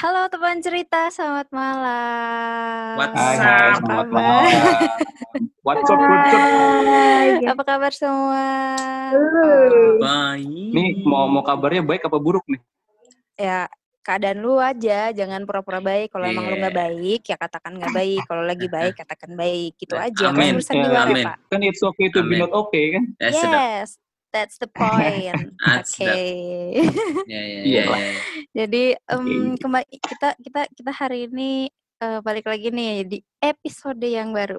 Halo teman cerita, selamat malam. What's Hai, up? selamat kabar? malam. What's up, what's up? Apa kabar semua? Baik. Nih, mau mau kabarnya baik apa buruk nih? Ya, keadaan lu aja, jangan pura-pura baik. Kalau emang lu nggak Iya. baik, ya katakan nggak baik. Kalau lagi baik, katakan baik. Gitu aja. Kan Amin. urusan di Ya, luar ya, amin. Pak. Kan it's okay to be Amin. not okay kan? Ya, sedap. Yes, that's the point. Oke. Ya, ya, Iya ya, ya. Jadi em, kembali kita kita kita hari ini eh, balik lagi nih di episode yang baru.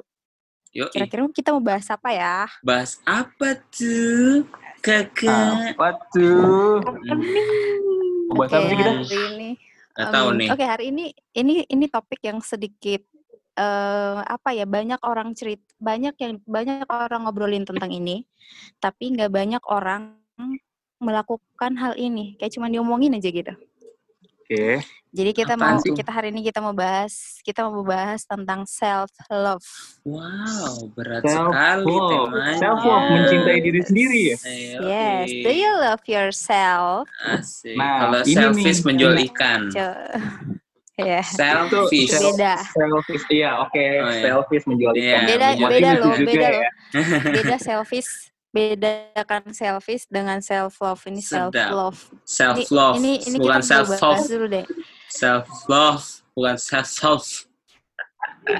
Yuk, Kira-kira kita mau bahas apa ya? bahas apa tuh, kakak? Apa tuh? Bahas apa sih kita? hari ini. Gak em, tahu nih. Oke, hari ini ini ini topik yang sedikit eh apa ya banyak orang cerit banyak yang banyak orang ngobrolin tentang ini, tapi nggak banyak orang melakukan hal ini. Kayak cuma diomongin aja gitu. Oke. Jadi kita Apaan mau tuh? kita hari ini kita mau bahas kita mau bahas tentang self love. Wow, berat Self sekali love. temanya. Self love mencintai diri sendiri ya. Ayo, Yes, do you love yourself? Asik. Nah, Kalau ini selfish nih. menjual ikan. Co- Ya, Selfish. Itu- beda. Selfish, iya oke. Oh, iya. Selfish menjual Iya, ikan. Beda menjual beda Ini loh, juga beda ya. loh. Beda selfish, bedakan selfish dengan self love. Ini self love. Self Ini love, ini ini bukan self love. bahas dulu deh. Self love, bukan self love.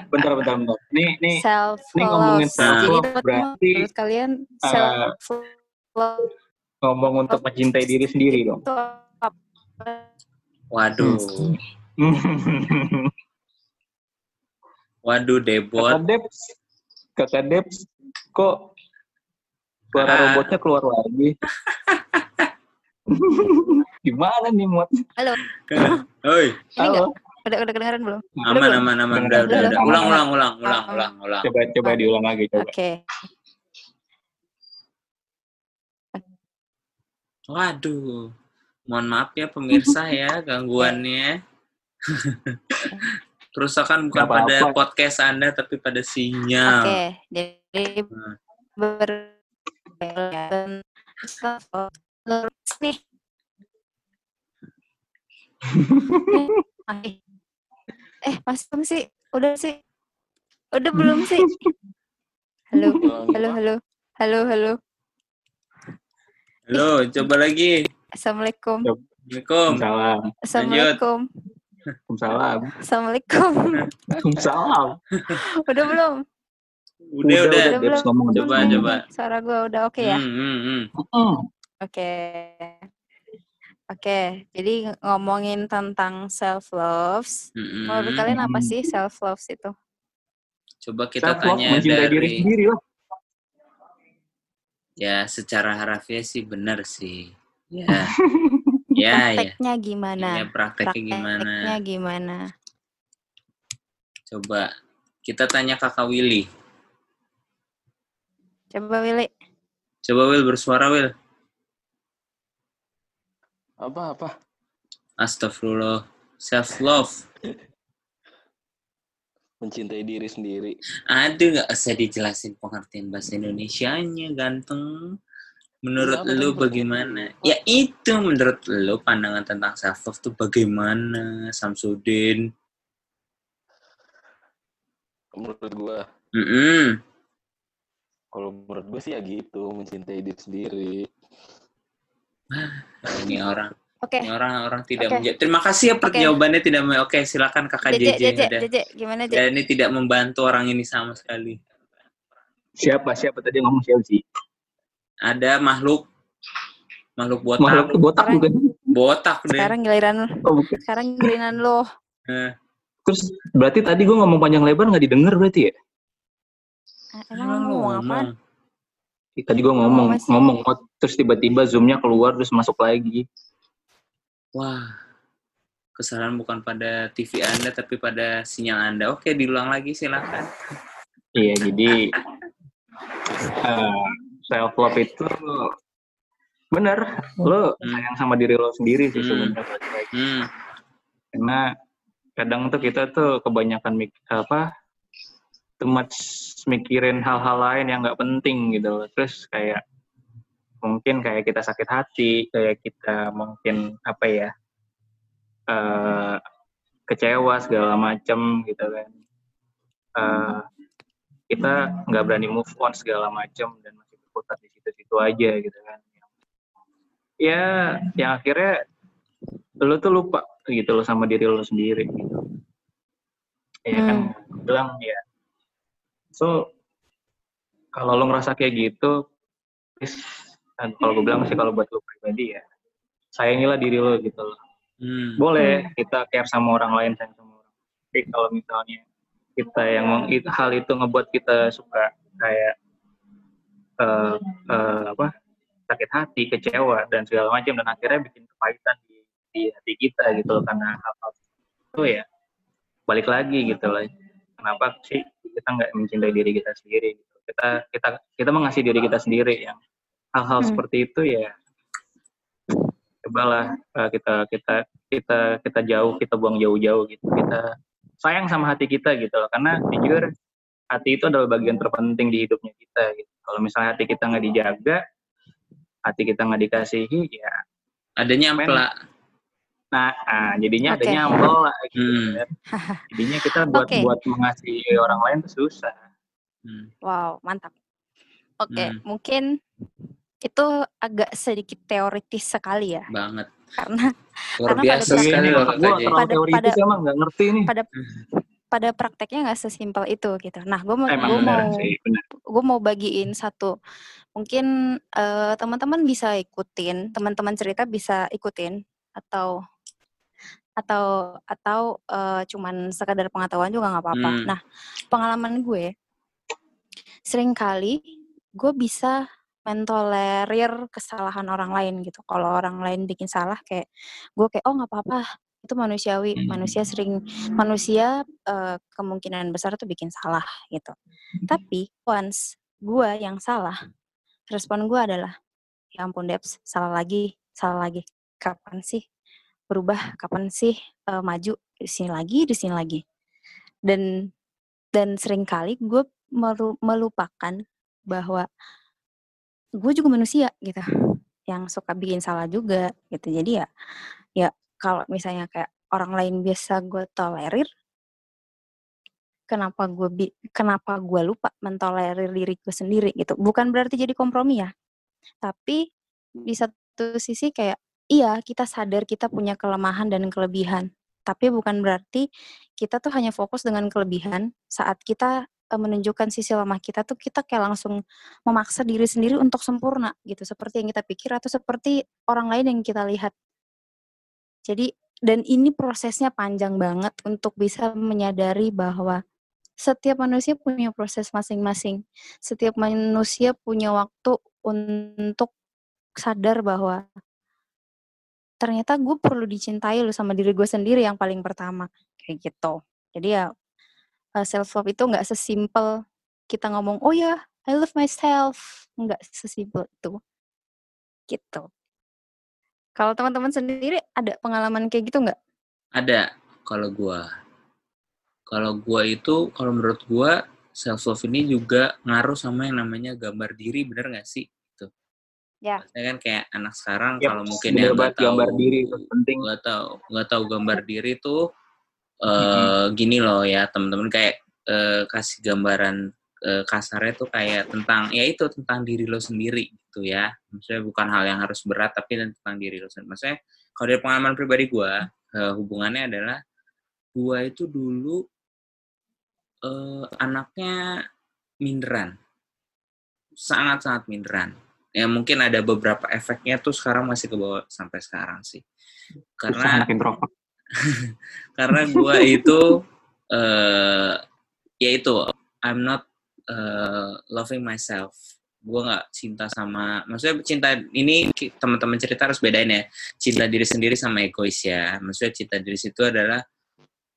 Bentar, bentar, bentar. Nih, nih. Self ini love. ngomongin self love, berarti, kalian uh, self love Ngomong untuk mencintai diri sendiri dong. apa? Waduh, debot. Kakak Debs, kakak Debs, kok suara Ah. robotnya keluar lagi? Gimana nih, Mot? Halo, Oi, ini enggak? Halo? Udah udah kedengeran belum? aman, aman, aman. Udah, udah, udah. Ulang, ulang, ulang, ulang, ulang, ulang. Coba coba diulang lagi, coba. Oke. Waduh, mohon maaf ya pemirsa ya gangguannya. Kerusakan bukan Nggak apa-apa. pada podcast Anda tapi pada sinyal. Oke, jadi Hmm. ber nih. Nih. eh, masih belum sih? Udah sih? Udah belum sih? Halo, halo, halo, halo, halo. Halo, coba lagi. Assalamualaikum, Assalamualaikum. Salam. assalamualaikum, Salam. assalamualaikum. Salam. Udah belum? Udah, udah. Udah Debs belum? ngomong Coba, Debs. coba. Suara gue udah oke ya? Hmm, hmm, hmm. Oke. Oke, jadi ngomongin tentang self love. Hmm, Menurut kalian apa sih self love itu? Coba kita Self love, tanya mencintai diri dari sendiri lah. ya secara harafiah sih benar sih. Ya. ya, ya. Prakteknya gimana? Ya, prakteknya gimana? Prakteknya gimana? Coba kita tanya Kakak Willy. Coba Willy. Coba Will bersuara Will. apa apa Astagfirullah. Self love. mencintai diri sendiri Aduh, nggak usah dijelasin pengertian bahasa Indonesianya, ganteng. Menurut Kenapa lu bagaimana? Ya itu menurut lu pandangan tentang self love tuh bagaimana, Samsudin? menurut gua Mm-mm. kalau menurut gua sih ya gitu mencintai diri sendiri Ini orang, Oke. ini orang orang tidak Oke. menjawab. Terima kasih ya Oke. jawabannya tidak Oke, silakan Kakak JJ. Udah. Jeje, gimana Ya, Jeje? ini tidak membantu orang ini sama sekali. Siapa? Siapa tadi ngomong siapa sih? Ada makhluk makhluk botak, Makhluk botak Sekarang- bukan? botak deh. Sekarang giliran Oh, bukan. sekarang giliran lo. Eh, Terus berarti tadi gue ngomong panjang lebar nggak didengar berarti ya? Ah, Emang lo ngomong apa? Tadi gue ngomong, Masih- ngomong, terus tiba-tiba zoomnya keluar terus masuk lagi. Wah, kesalahan bukan pada TV Anda tapi pada sinyal Anda. Oke, diulang lagi silakan. Iya, jadi self love itu bener, lo Hmm. sayang sama diri lo sendiri sih Hmm. sebenarnya. Hmm, Karena kadang tuh kita tuh kebanyakan mik apa too much mikirin hal-hal lain yang nggak penting gitu loh. Terus kayak mungkin kayak kita sakit hati, kayak kita mungkin apa ya eh kecewa segala macem gitu kan Eh, kita nggak berani move on segala macem dan berputar di situ-situ aja gitu kan. Ya yang akhirnya lu tuh lupa gitu lo sama diri lo sendiri gitu. Ya kan Gua bilang ya so kalau lo ngerasa kayak gitu please dan kalau gue bilang sih kalau buat lo pribadi ya sayangilah diri lo gitu loh. Hmm. boleh kita care sama orang lain sayang sama orang. Tapi kalau misalnya kita yang hal itu ngebuat kita suka kayak eh eh, apa sakit hati kecewa dan segala macam dan akhirnya bikin kepahitan di, di hati kita gitu loh karena hal-hal itu ya balik lagi gitu loh kenapa sih kita nggak mencintai diri kita sendiri gitu. kita kita kita mengasih diri kita sendiri yang hal-hal Hmm. seperti itu ya cobalah eh, kita kita kita kita jauh kita buang jauh-jauh gitu kita sayang sama hati kita gitu loh karena jujur hati itu adalah bagian terpenting di hidupnya kita gitu kalau misalnya hati kita nggak dijaga hati kita nggak dikasihi ya Adanya ampela. nah ah, jadinya Oke. adanya ambel lah gitu Hmm. kan. jadinya kita buat Oke. buat mengasihi orang lain susah Hmm. Wow, mantap. Oke, Hmm. mungkin itu agak sedikit teoritis sekali ya, Banget. karena Luar Karena biasa pada sekali Pada- teori pada- itu emang nggak ngerti nih pada pada prakteknya nggak sesimpel itu gitu. Nah, gue mau gue mau gue mau bagiin satu. Mungkin eh, teman-teman bisa ikutin, teman-teman cerita bisa ikutin atau atau atau eh, cuman sekadar pengetahuan juga nggak apa-apa. Hmm. Nah, pengalaman gue sering kali gue bisa mentolerir kesalahan orang lain gitu. Kalau orang lain bikin salah kayak gue kayak oh nggak apa-apa itu manusiawi. Hmm. Manusia sering manusia eh, kemungkinan besar tuh bikin salah gitu. Tapi once gue yang salah, respon gue adalah ya ampun Debs, salah lagi, salah lagi. Kapan sih berubah? Kapan sih eh, maju? Di sini lagi, di sini lagi. Dan dan sering kali gue meru- melupakan bahwa gue juga manusia gitu yang suka bikin salah juga gitu jadi ya ya kalau misalnya kayak orang lain biasa gue tolerir kenapa gue bi- kenapa gue lupa mentolerir diri gue sendiri gitu. Bukan berarti jadi kompromi ya tapi di satu sisi kayak iya kita sadar kita punya kelemahan dan kelebihan tapi bukan berarti kita tuh hanya fokus dengan kelebihan. Saat kita eh, menunjukkan sisi lemah kita tuh kita kayak langsung memaksa diri sendiri untuk sempurna gitu. Seperti yang kita pikir atau seperti orang lain yang kita lihat jadi dan ini prosesnya panjang banget untuk bisa menyadari bahwa setiap manusia punya proses masing-masing. Setiap manusia punya waktu untuk sadar bahwa ternyata gue perlu dicintai loh sama diri gue sendiri yang paling pertama kayak gitu. Jadi ya self love itu nggak sesimpel kita ngomong oh ya I love myself. Nggak sesimpel itu. Gitu kalau teman-teman sendiri ada pengalaman kayak gitu nggak Ada kalau gua. Kalau gua itu kalau menurut gua self love ini juga ngaruh sama yang namanya gambar diri, bener gak sih? Gitu. Ya. Maksudnya kan kayak anak sekarang Yap, kalau mungkin banget, nggak tahu gambar diri itu penting. nggak tahu nggak tahu gambar diri tuh eh gini loh ya teman-teman kayak eh, kasih gambaran eh, kasarnya tuh kayak tentang ya itu tentang diri lo sendiri gitu ya. Maksudnya bukan hal yang harus berat tapi tentang diri lo sendiri maksudnya kalau dari pengalaman pribadi gua eh, hubungannya adalah gua itu dulu eh, anaknya minderan. Sangat-sangat minderan. Ya mungkin ada beberapa efeknya tuh sekarang masih ke bawah sampai sekarang sih. Karena karena gua itu eh ya itu I'm not eh, loving myself. Gua nggak cinta sama maksudnya cinta ini teman-teman cerita harus bedain ya. Cinta diri sendiri sama egois ya. Maksudnya cinta diri situ adalah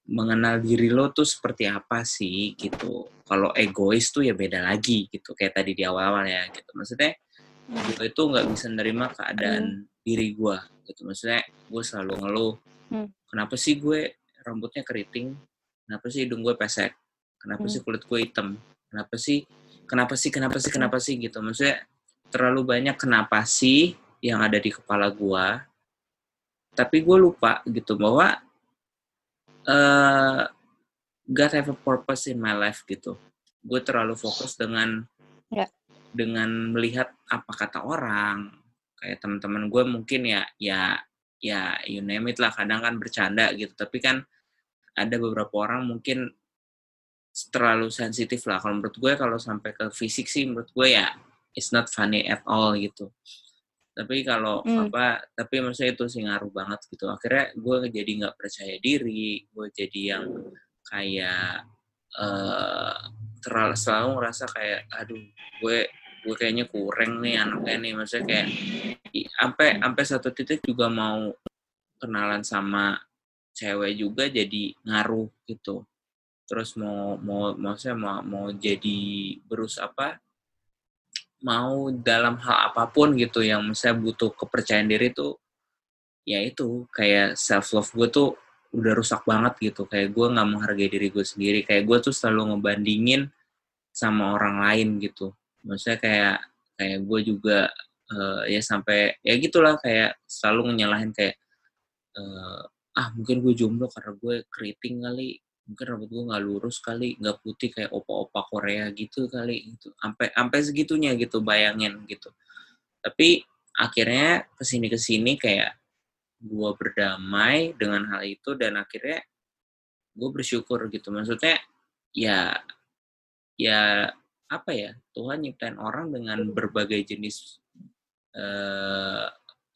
mengenal diri lo tuh seperti apa sih gitu. Kalau egois tuh ya beda lagi gitu. Kayak tadi di awal-awal ya gitu. Maksudnya gue itu nggak bisa nerima keadaan diri gue gitu. Maksudnya gue selalu ngeluh. Hmm. kenapa sih gue rambutnya keriting? Kenapa sih hidung gue pesek? Kenapa Hmm. sih kulit gue hitam kenapa sih kenapa sih kenapa sih kenapa sih gitu maksudnya terlalu banyak kenapa sih yang ada di kepala gue tapi gue lupa gitu bahwa uh, God have a purpose in my life gitu. Gue terlalu fokus dengan Ya. dengan melihat apa kata orang. Kayak teman-teman gue mungkin ya ya ya you name it lah kadang kan bercanda gitu. Tapi kan ada beberapa orang mungkin terlalu sensitif lah. Kalau menurut gue kalau sampai ke fisik sih menurut gue ya it's not funny at all gitu. Tapi kalau Hmm. apa, tapi maksudnya itu sih ngaruh banget gitu. Akhirnya gue jadi nggak percaya diri, gue jadi yang kayak eh terlalu selalu ngerasa kayak aduh gue gue kayaknya kurang nih anaknya nih maksudnya kayak sampai sampai satu titik juga mau kenalan sama cewek juga jadi ngaruh gitu terus mau mau maksudnya mau mau jadi berus apa mau dalam hal apa pun gitu yang misalnya butuh kepercayaan diri tuh ya itu kayak self love gue tuh udah rusak banget gitu. Kayak gue nggak menghargai diri gue sendiri. Kayak gue tuh selalu ngebandingin sama orang lain gitu. Maksudnya kayak kayak gue juga eh, ya sampai ya gitulah kayak selalu nyalahin kayak eh, ah mungkin gue jomblo karena gue keriting kali mungkin rambut gue nggak lurus kali nggak putih kayak opa-opa Korea gitu kali gitu. Sampai sampai segitunya gitu bayangin gitu. Tapi akhirnya ke sini ke sini kayak gue berdamai dengan hal itu dan akhirnya gue bersyukur gitu. Maksudnya ya ya apa ya Tuhan nyiptain orang dengan berbagai jenis eh,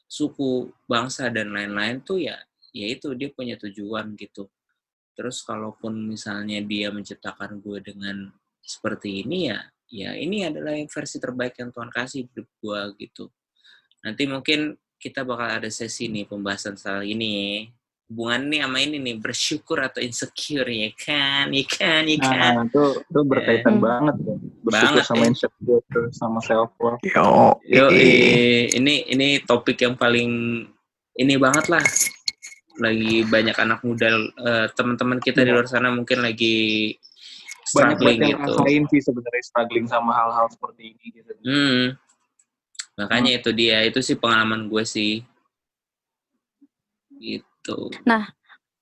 suku bangsa dan lain-lain tuh ya ya itu dia punya tujuan gitu terus kalaupun misalnya dia menciptakan gue dengan seperti ini ya ya ini adalah yang versi terbaik yang Tuhan kasih di hidup gue gitu nanti mungkin kita bakal ada sesi nih pembahasan soal ini hubungan nih sama ini nih bersyukur atau insecure ya kan ya kan ya kan Nah, itu itu berkaitan Hmm. banget ya. Bersyukur Banget, sama ya. insecure sama self love. Yo, Yo, ini ini topik yang paling ini banget lah. Lagi banyak anak muda eh, teman-teman kita di Iya. luar sana mungkin lagi Banyak struggling banget yang gitu. ngerasain sih sebenarnya struggling sama hal-hal seperti ini gitu. Hmm. Makanya itu dia, itu sih pengalaman gue sih. Gitu.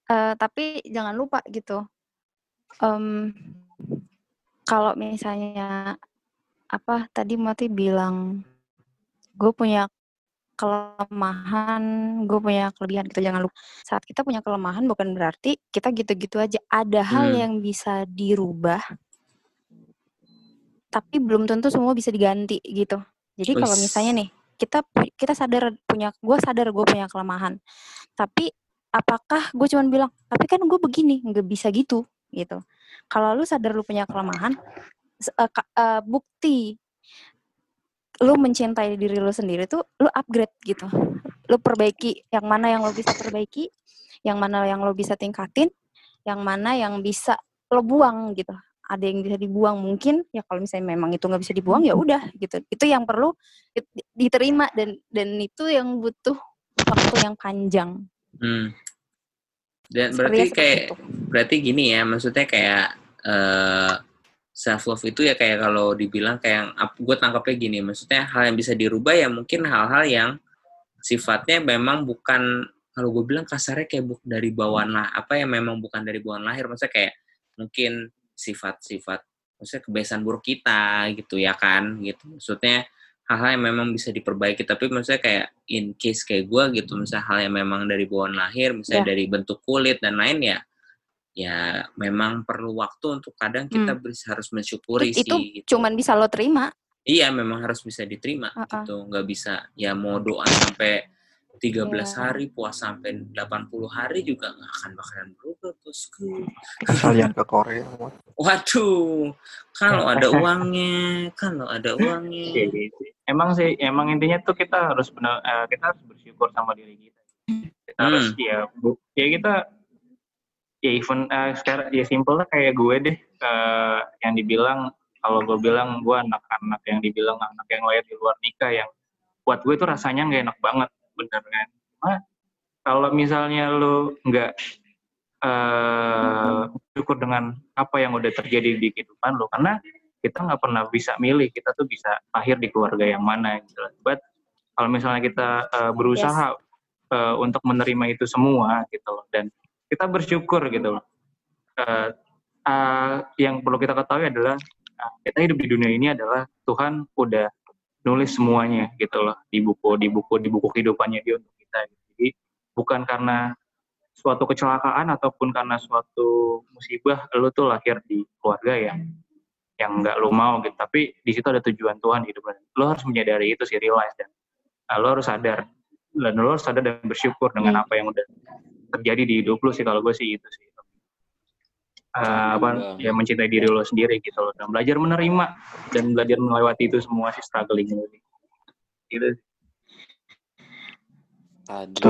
Eh, tapi jangan lupa gitu. Em, kalau misalnya apa tadi Mati bilang gue punya kelemahan, gue punya kelebihan gitu. Jangan lupa saat kita punya kelemahan bukan berarti kita gitu-gitu aja. Ada hal Hmm. yang bisa dirubah, tapi belum tentu semua bisa diganti gitu. Jadi kalau misalnya nih kita kita sadar punya gue sadar gue punya kelemahan, tapi apakah gue cuman bilang tapi kan gue begini nggak bisa gitu gitu. Kalau lu sadar lu punya kelemahan, ka- eh, bukti lu mencintai diri lu sendiri tuh lu upgrade gitu. Lu perbaiki yang mana yang lo bisa perbaiki, yang mana yang lo bisa tingkatin, yang mana yang bisa lo buang gitu. Ada yang bisa dibuang mungkin ya kalau misalnya memang itu nggak bisa dibuang ya udah gitu. Itu yang perlu di- diterima dan dan itu yang butuh waktu yang panjang. Hmm. Dan Sepertinya berarti kayak itu. berarti gini ya, maksudnya kayak eh self love itu ya kayak kalau dibilang kayak gue tangkapnya gini, maksudnya hal yang bisa dirubah ya mungkin hal-hal yang sifatnya memang bukan kalau gue bilang kasarnya kayak buk dari bawaan lah apa yang memang bukan dari bawaan lahir maksudnya kayak mungkin sifat-sifat maksudnya kebiasaan buruk kita gitu ya kan gitu maksudnya hal-hal yang memang bisa diperbaiki tapi maksudnya kayak in case kayak gue gitu misalnya hal yang memang dari bawaan lahir misalnya Ya. dari bentuk kulit dan lain ya ya memang perlu waktu untuk kadang kita bisa harus mensyukuri Hmm. Itu- sih itu gitu. cuman bisa lo terima. Iya, memang harus bisa diterima Uh-uh. gitu. Nggak bisa ya mau doa sampai 13 Iya. hari, puasa sampai 80 hari juga nggak akan bakalan berubah, bosku. Sekalian ke Korea. Waduh, kalau ada uangnya, kalau ada uangnya. Kayak gitu. Emang sih, emang intinya tuh kita harus benar, eh, kita harus bersyukur sama diri kita. Kita Hmm. harus ya, bu, ya kita ya even eh, sekarang ya simpelnya kayak gue deh eh, yang dibilang kalau gue bilang gue anak-anak yang dibilang anak yang lahir di luar nikah yang buat gue tuh rasanya nggak enak banget bener kan Cuma kalau misalnya lu nggak eh syukur dengan apa yang udah terjadi di kehidupan lo karena kita nggak pernah bisa milih kita tuh bisa lahir di keluarga yang mana gitu. But kalau misalnya kita eh, berusaha eh, untuk menerima itu semua gitu loh dan kita bersyukur gitu. Eh, eh, yang perlu kita ketahui adalah nah, kita hidup di dunia ini adalah Tuhan udah nulis semuanya gitu loh di buku di buku di buku kehidupannya dia untuk kita. Jadi bukan karena suatu kecelakaan ataupun karena suatu musibah lu tuh lahir di keluarga yang yang nggak lu mau gitu tapi di situ ada tujuan Tuhan di hidup lu lo harus menyadari itu sih realize dan uh, lo harus sadar dan lo harus sadar dan bersyukur dengan apa yang udah terjadi di hidup lu sih kalau gue sih itu sih Uh, apa ya mencintai diri lo sendiri gitu loh dan belajar menerima dan belajar melewati itu semua sih struggling gitu gitu Oke,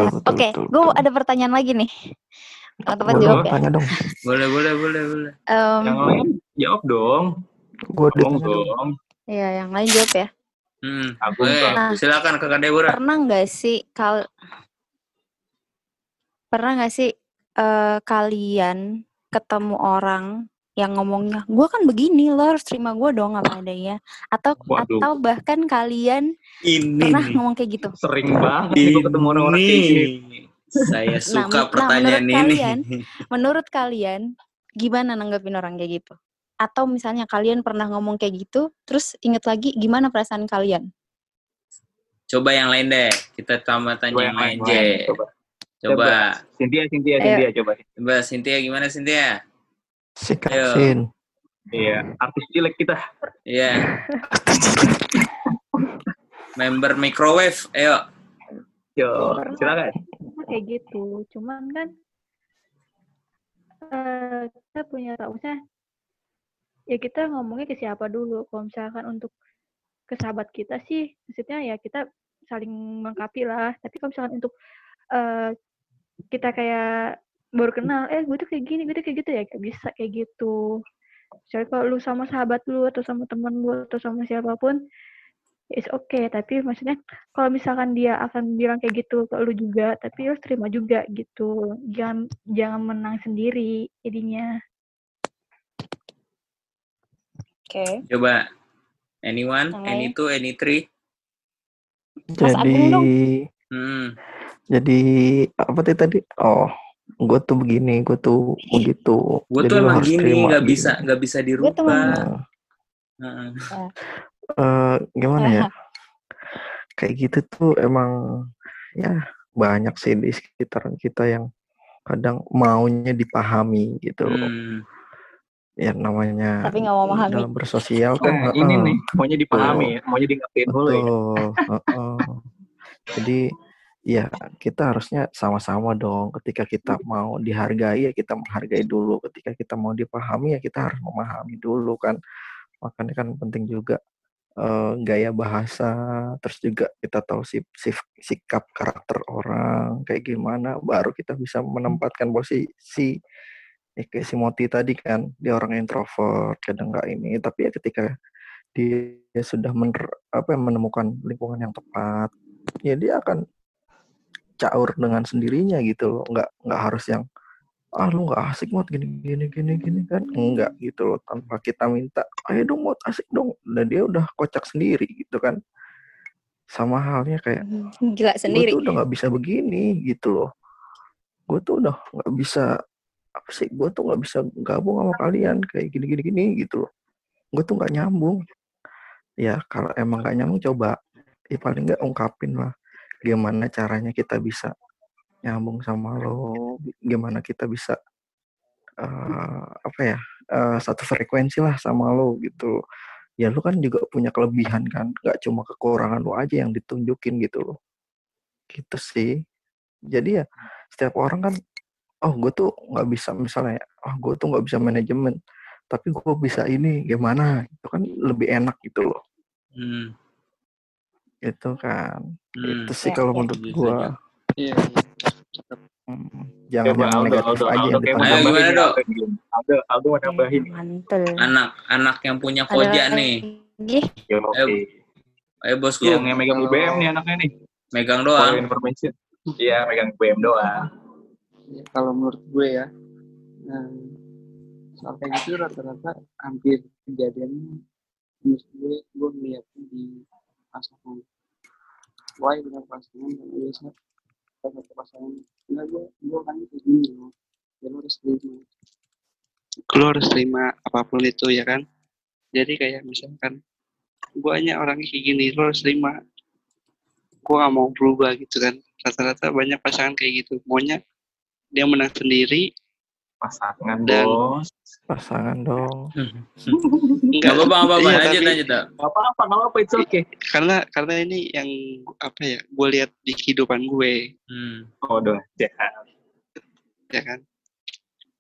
betul, gue ada pertanyaan lagi nih. Boleh, jawab ya. tanya dong. Boleh, boleh, boleh, boleh. Em, yang lain jawab dong Gue dong Iya, yang lain jawab ya. Hmm. Oke, Nah. silakan Kakak Deborah. Pernah nggak sih kal pernah nggak sih eh, kalian ketemu orang yang ngomongnya, gue kan begini, lo harus terima gue dong apa adanya. Atau Waduh. atau bahkan kalian Ini pernah nih. ngomong kayak gitu. sering banget nih gua ketemu orang-orang kayak gini Ini. Saya suka men- nah, pertanyaan menurut ini. kalian, Menurut kalian gimana nanggepin orang kayak gitu? Atau misalnya kalian pernah ngomong kayak gitu, terus inget lagi gimana perasaan kalian? Coba yang lain deh. Kita tambah tanya yang lain, J. Coba. Coba. Cynthia Cynthia. Cynthia coba Coba Cynthia gimana Cynthia? Sikat Ayo. sin. iya artis cilik kita Iya. Member microwave, ayo. yo silakan kayak gitu cuman kan eh kita punya maksudnya ya kita ngomongnya ke siapa dulu? Kalau misalkan untuk ke sahabat kita sih maksudnya ya kita saling melengkapi lah. Tapi kalau misalkan untuk eh kita kayak baru kenal eh gue tuh kayak gini gue tuh kayak gitu ya kayak bisa kayak gitu. Misalnya kalau lu sama sahabat lu atau sama teman lu atau sama siapa pun it's okay. Tapi maksudnya kalau misalkan dia akan bilang kayak gitu ke lu juga tapi lu terima juga gitu. Jangan jangan menang sendiri jadinya Oke. Coba. Anyone? Any two? Any three? Mas Jadi. Hmm. jadi apa tadi tadi? Oh, gue tuh begini, gue tuh begitu. Gue tuh emang gini, terima nggak gitu. bisa, nggak bisa dirubah. Nah, Heeh. eh, gimana ya? Kayak gitu tuh emang ya banyak sih di sekitaran kita yang kadang maunya dipahami gitu. Hmm. Ya namanya Tapi nggak mau memahami. dalam bersosial kan. nah, ini heeh. nih maunya dipahami maunya di ngertiin dulu ya Betul. heeh. Jadi ya kita harusnya sama-sama dong. Ketika kita mau dihargai ya kita menghargai dulu. Ketika kita mau dipahami ya kita harus memahami dulu kan. Makanya kan penting juga eh, gaya bahasa, terus juga kita tahu sif- sif- sikap karakter orang kayak gimana, baru kita bisa menempatkan posisi. Ya, kayak si Moti tadi kan, dia orang introvert, kadang nggak ini. Tapi ya ketika dia sudah mener- apa ya, menemukan lingkungan yang tepat, ya dia akan caur dengan sendirinya gitu loh. Nggak nggak harus yang ah lu nggak asik mod gini gini gini gini kan enggak gitu loh tanpa kita minta ayo dong mod asik dong dan dia udah kocak sendiri gitu kan sama halnya kayak Gila gue sendiri. tuh udah nggak bisa begini gitu loh gue tuh udah nggak bisa apa sih? Gue tuh nggak bisa gabung sama kalian kayak gini gini gini gitu loh. Gue tuh nggak nyambung. Ya kalau emang nggak nyambung coba ya paling nggak ungkapin lah gimana caranya kita bisa nyambung sama lo gimana kita bisa eh, apa ya eh, satu frekuensi lah sama lo gitu ya lu kan juga punya kelebihan kan nggak cuma kekurangan lo aja yang ditunjukin gitu loh. Gitu sih. Jadi ya setiap orang kan oh gue tuh nggak bisa misalnya oh gue tuh nggak bisa manajemen tapi gue bisa ini gimana itu kan lebih enak gitu loh Hmm. itu kan Hmm. itu sih Ya, kalau ya. menurut Setuju, gue. Iya. jangan Coba yang Aldo, negatif Aldo, aja Aldo yang nambahin Dok? Aldo, Aldo, Aldo mau nambahin Mantul. Anak anak yang punya koja nih. Ya, oke. Ayo, Ayo bosku, Yang megang BBM nih anaknya nih. megang doang. information. Iya, megang BBM doang. Ya, kalau menurut gue ya, nah, soal kayak gitu rata-rata hampir kejadiannya menurut gue gue melihatnya di pasangan. Why dengan pasangan karena biasa? Pada pasangan. Enggak gue gue kan kayak gini loh. Ya lo harus terima. Lo harus terima apa pun itu ya kan? Jadi kayak misalkan gue hanya orangnya kayak gini lo harus terima. Gue gak mau berubah gitu kan. Rata-rata banyak pasangan kayak gitu. Maunya dia menang sendiri pasangan Dan- bos Pasangan dong. Gak apa-apa, gak apa-apa. Iya, lanjut, tapi- lanjut. Dok. Gak apa-apa, gak apa-apa, it's okay. karena karena ini yang apa ya gue lihat di kehidupan gue Hmm. Oh, udah, jahat. ya kan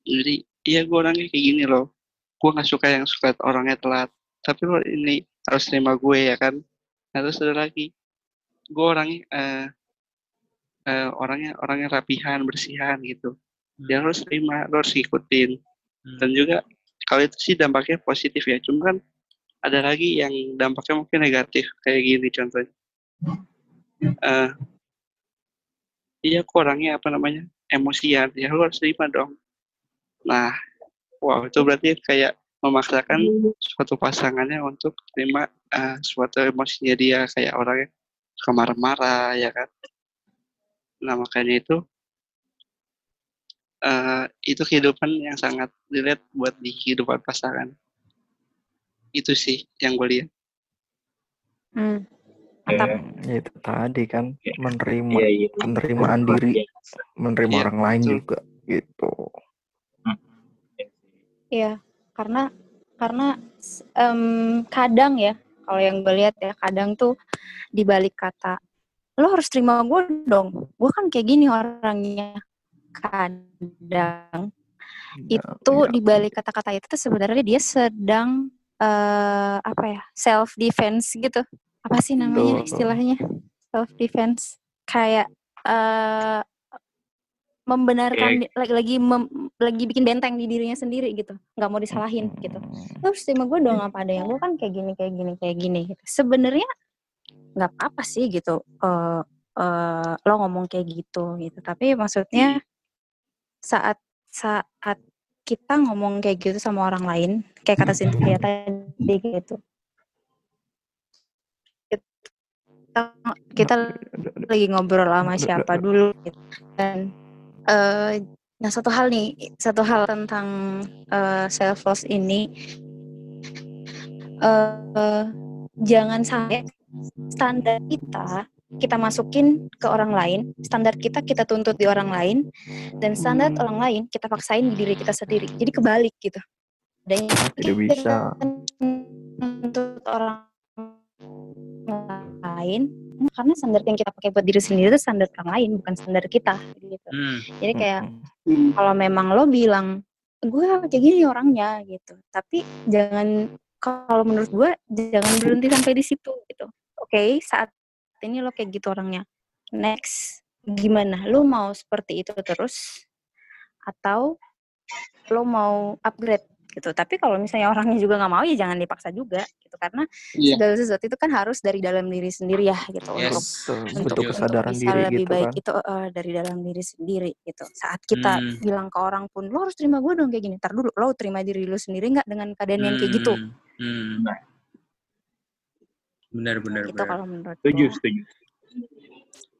jadi iya gue orangnya kayak gini loh gue nggak suka yang suka orangnya telat tapi lo ini harus terima gue ya kan nah, terus ada lagi gue orangnya eh eh, orangnya orangnya rapihan bersihan gitu. Dia harus terima harus ikutin Hmm. dan juga kalau itu sih dampaknya positif ya. Cuma kan ada lagi yang dampaknya mungkin negatif kayak gini contohnya. Eh iya orangnya apa namanya emosian. Ya lu harus terima dong. Nah wow itu berarti kayak memaksakan suatu pasangannya untuk terima eh, suatu emosinya dia. Kayak orangnya suka marah-marah ya kan nah makanya itu eh, itu kehidupan yang sangat dilihat buat di kehidupan pasangan itu sih yang gue lihat Hmm. Mantap. Ya, itu tadi kan Iya. menerima Iya, iya. penerimaan diri, menerima Iya, orang lain betul. juga gitu. Iya, karena karena em, kadang ya, kalau yang gue lihat ya, kadang tuh di balik kata lo harus terima gue dong, gue kan kayak gini orangnya. Kadang Ya, itu ya. di balik kata-kata itu tuh sebenarnya dia sedang eh apa ya self defense gitu. Apa sih namanya Betul. istilahnya self defense? Kayak eh membenarkan lagi lagi mem- lagi bikin benteng di dirinya sendiri gitu, nggak mau disalahin gitu. Hmm. Harus terima gue dong apa adanya, gue kan kayak gini kayak gini kayak gini gitu. Sebenarnya nggak apa-apa sih gitu. eh eh, lo ngomong kayak gitu gitu. Tapi maksudnya saat saat kita ngomong kayak gitu sama orang lain, kayak kata Cynthia tadi gitu. Kita, kita lagi ngobrol sama siapa dulu gitu. Dan eh nah satu hal nih, satu hal tentang self loss ini eh jangan sampai standar kita kita masukin ke orang lain, standar kita kita tuntut di orang lain, dan standar Hmm. orang lain kita paksain di diri kita sendiri. Jadi kebalik gitu. Dan Tidak bisa. untuk orang lain karena standar yang kita pakai buat diri sendiri itu standar orang lain bukan standar kita gitu. Hmm. Jadi kayak Hmm. kalau memang lo bilang gue kayak gini orangnya gitu tapi jangan kalau menurut gue jangan berhenti sampai di situ gitu oke saat ini lo kayak gitu orangnya next gimana lo mau seperti itu terus atau lo mau upgrade gitu tapi kalau misalnya orangnya juga nggak mau ya jangan dipaksa juga gitu karena Iya. segala sesuatu itu kan harus dari dalam diri sendiri ya gitu untuk Yes. Betul, untuk, bentuk Setuju. kesadaran bisa diri lebih gitu baik kan. itu eh, dari dalam diri sendiri gitu saat kita Hmm. bilang ke orang pun lo harus terima gue dong kayak gini tar dulu lo terima diri lo sendiri nggak dengan keadaan yang kayak gitu Hmm. Benar, benar, gitu benar. kalau menurut Setuju, setuju.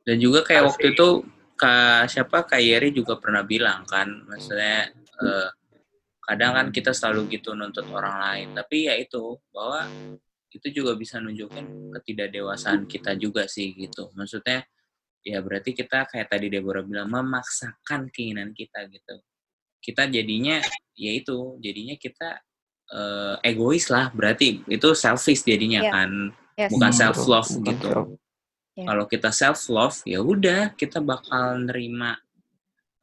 Dan juga kayak Harus waktu itu Kak siapa Kak Yeri juga pernah bilang kan, maksudnya eh, kadang kan kita selalu gitu nuntut orang lain, tapi ya itu bahwa itu juga bisa nunjukin ketidakdewasaan kita juga sih gitu. Maksudnya ya berarti kita kayak tadi Deborah bilang memaksakan keinginan kita gitu. Kita jadinya ya itu, jadinya kita eh, egois lah berarti itu selfish jadinya Iya. kan, Yes. bukan self love bukan gitu. self. Ya. Kalau kita self love ya udah kita bakal nerima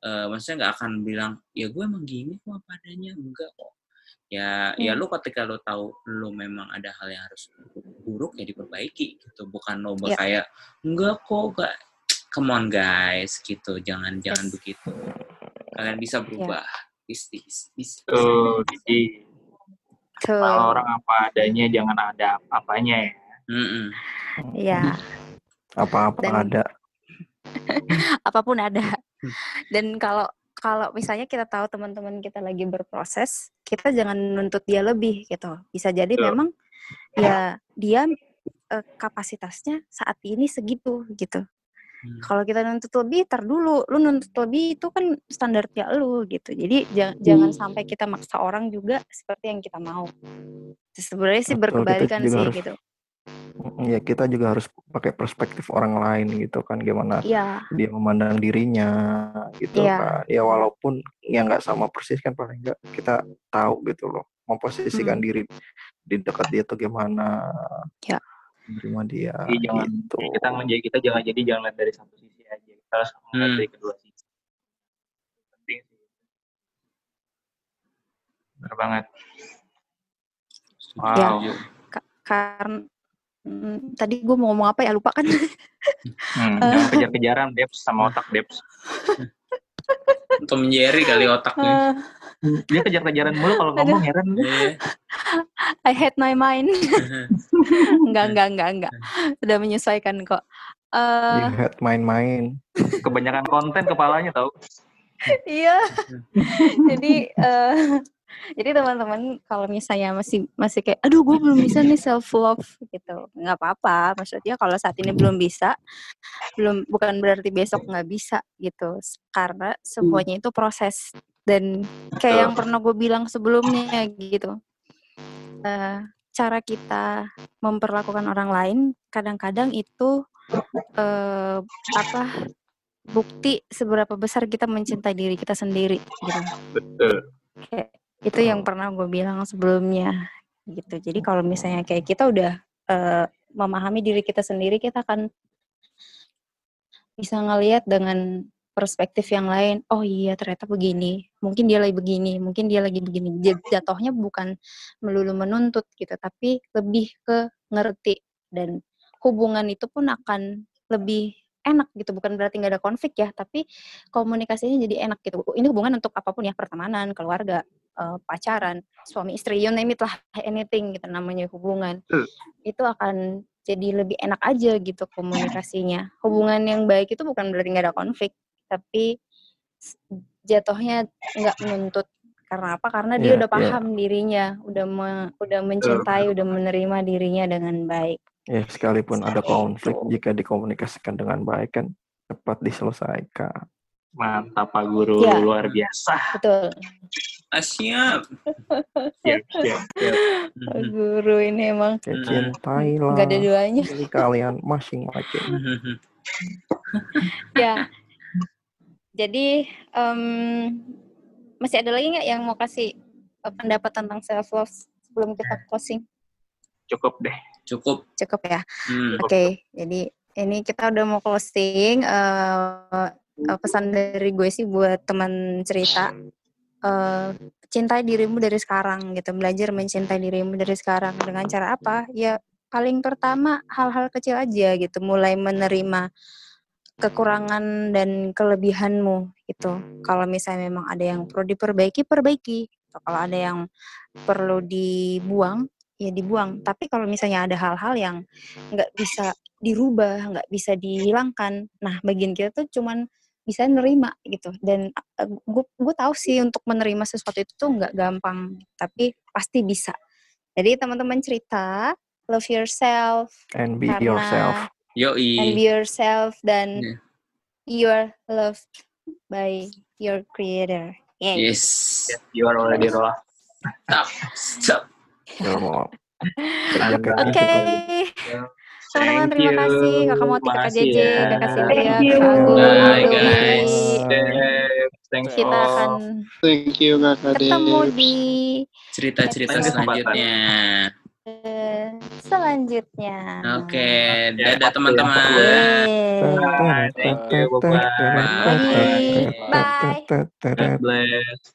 eh maksudnya nggak akan bilang ya gue emang gini kok apa adanya enggak kok ya ya Hmm. lu ketika lu tahu lu memang ada hal yang harus buruk ya diperbaiki gitu bukan lo Ya. kayak enggak kok enggak come on guys gitu jangan jangan Yes. begitu kalian bisa berubah bis bis bis Tuh, jadi Tuh. kalau orang apa adanya jangan ada apa-apanya ya. Mm-mm. ya Apa-apa Dan- ada. apa pun ada dan kalau kalau misalnya kita tahu teman-teman kita lagi berproses kita jangan nuntut dia lebih gitu bisa jadi Betul. memang ya dia eh, kapasitasnya saat ini segitu gitu Hmm. Kalau kita nuntut lebih, tar dulu. Lu nuntut lebih itu kan standarnya lu gitu. Jadi ja- jangan sampai kita maksa orang juga seperti yang kita mau. Sebenarnya sih Betul, berkebalikan sih harus gitu. Ya kita juga harus pakai perspektif orang lain gitu kan gimana Iya, dia memandang dirinya gitu Iya. kan ya walaupun ya nggak sama persis kan paling nggak kita tahu gitu loh memposisikan Hmm. diri di dekat dia tuh gimana Ya. menerima dia Jadi jangan gitu kita menjadi kita jangan jadi jangan lihat dari satu sisi aja. Kita harus melihat Hmm. dari kedua sisi. Penting sih. Benar banget. Ya. Wow. setuju. karena mm, tadi gue mau ngomong apa ya lupa kan. Hmm, jangan kejar-kejaran Debs sama otak Debs. Tom Jerry kali otaknya. Eh, Dia kejar-kejaran mulu kalau ngomong heran gue. I hate my mind. enggak, enggak, enggak, enggak. Sudah menyesuaikan kok. Eh, you had main-main Kebanyakan konten kepalanya tau. iya. jadi eh jadi teman-teman kalau misalnya masih masih kayak aduh gue belum bisa nih self love gitu. Nggak apa-apa maksudnya kalau saat ini belum bisa belum bukan berarti besok nggak bisa gitu. Karena semuanya itu proses dan kayak yang pernah gue bilang sebelumnya gitu. Eh, cara kita memperlakukan orang lain kadang-kadang itu eh, apa bukti seberapa besar kita mencintai diri kita sendiri gitu. Betul. kayak itu yang pernah gue bilang sebelumnya gitu. Jadi kalau misalnya kayak kita udah eh, memahami diri kita sendiri kita akan bisa ngelihat dengan perspektif yang lain oh iya ternyata begini. Mungkin dia lagi begini mungkin dia lagi begini. Jatuhnya bukan melulu menuntut gitu tapi lebih ke ngerti. Dan hubungan itu pun akan lebih enak gitu. Bukan berarti nggak ada konflik ya tapi komunikasinya jadi enak gitu. Ini hubungan untuk apa pun ya pertemanan keluarga eh, pacaran suami istri you name it lah anything gitu namanya hubungan Hmm. itu akan jadi lebih enak aja gitu komunikasinya hubungan yang baik itu bukan berarti nggak ada konflik tapi jatuhnya nggak menuntut karena apa karena dia Iya, udah iya. paham dirinya udah me- udah mencintai udah menerima dirinya dengan baik ya sekalipun ada Seperti konflik itu. jika dikomunikasikan dengan baik kan cepat diselesaikan Mantap Pak Guru, Ya. luar biasa. betul Ah, siap. Siap, siap, siap. Pak guru ini emang Hmm. cintailah nggak ada duanya diri kalian masing-masing ya jadi em, masih ada lagi nggak yang mau kasih eh, pendapat tentang self love sebelum kita closing Cukup deh. Cukup. cukup ya Hmm. oke jadi ini kita udah mau closing eh, pesan dari gue sih buat teman cerita eh, cintai dirimu dari sekarang gitu belajar mencintai dirimu dari sekarang dengan cara apa? Ya paling pertama hal-hal kecil aja gitu mulai menerima kekurangan dan kelebihanmu gitu. Kalau misalnya memang ada yang perlu diperbaiki perbaiki. Kalau ada yang perlu dibuang ya dibuang. Tapi kalau misalnya ada hal-hal yang nggak bisa dirubah nggak bisa dihilangkan nah bagian kita tuh cuman bisa nerima gitu dan gue gue tahu sih untuk menerima sesuatu itu tuh nggak gampang tapi pasti bisa jadi teman-teman cerita love yourself and be Karena- yourself Yoi. and be yourself dan Yeah. you are loved by your creator Yay. Yes. You are already roll. Stop. Stop. Oke, gitu Thank terima you. kasih kakak Moti, kakak JJ, ya. kakak Cynthia, kakak. Agung, Bye, guys. Thanks Kita all. akan Thank you Kakak ketemu di Cerita-cerita selanjutnya. eh, selanjutnya. Oke, Ya, dadah teman-teman. Bye. Thank you. Bye-bye. Bye. God bless.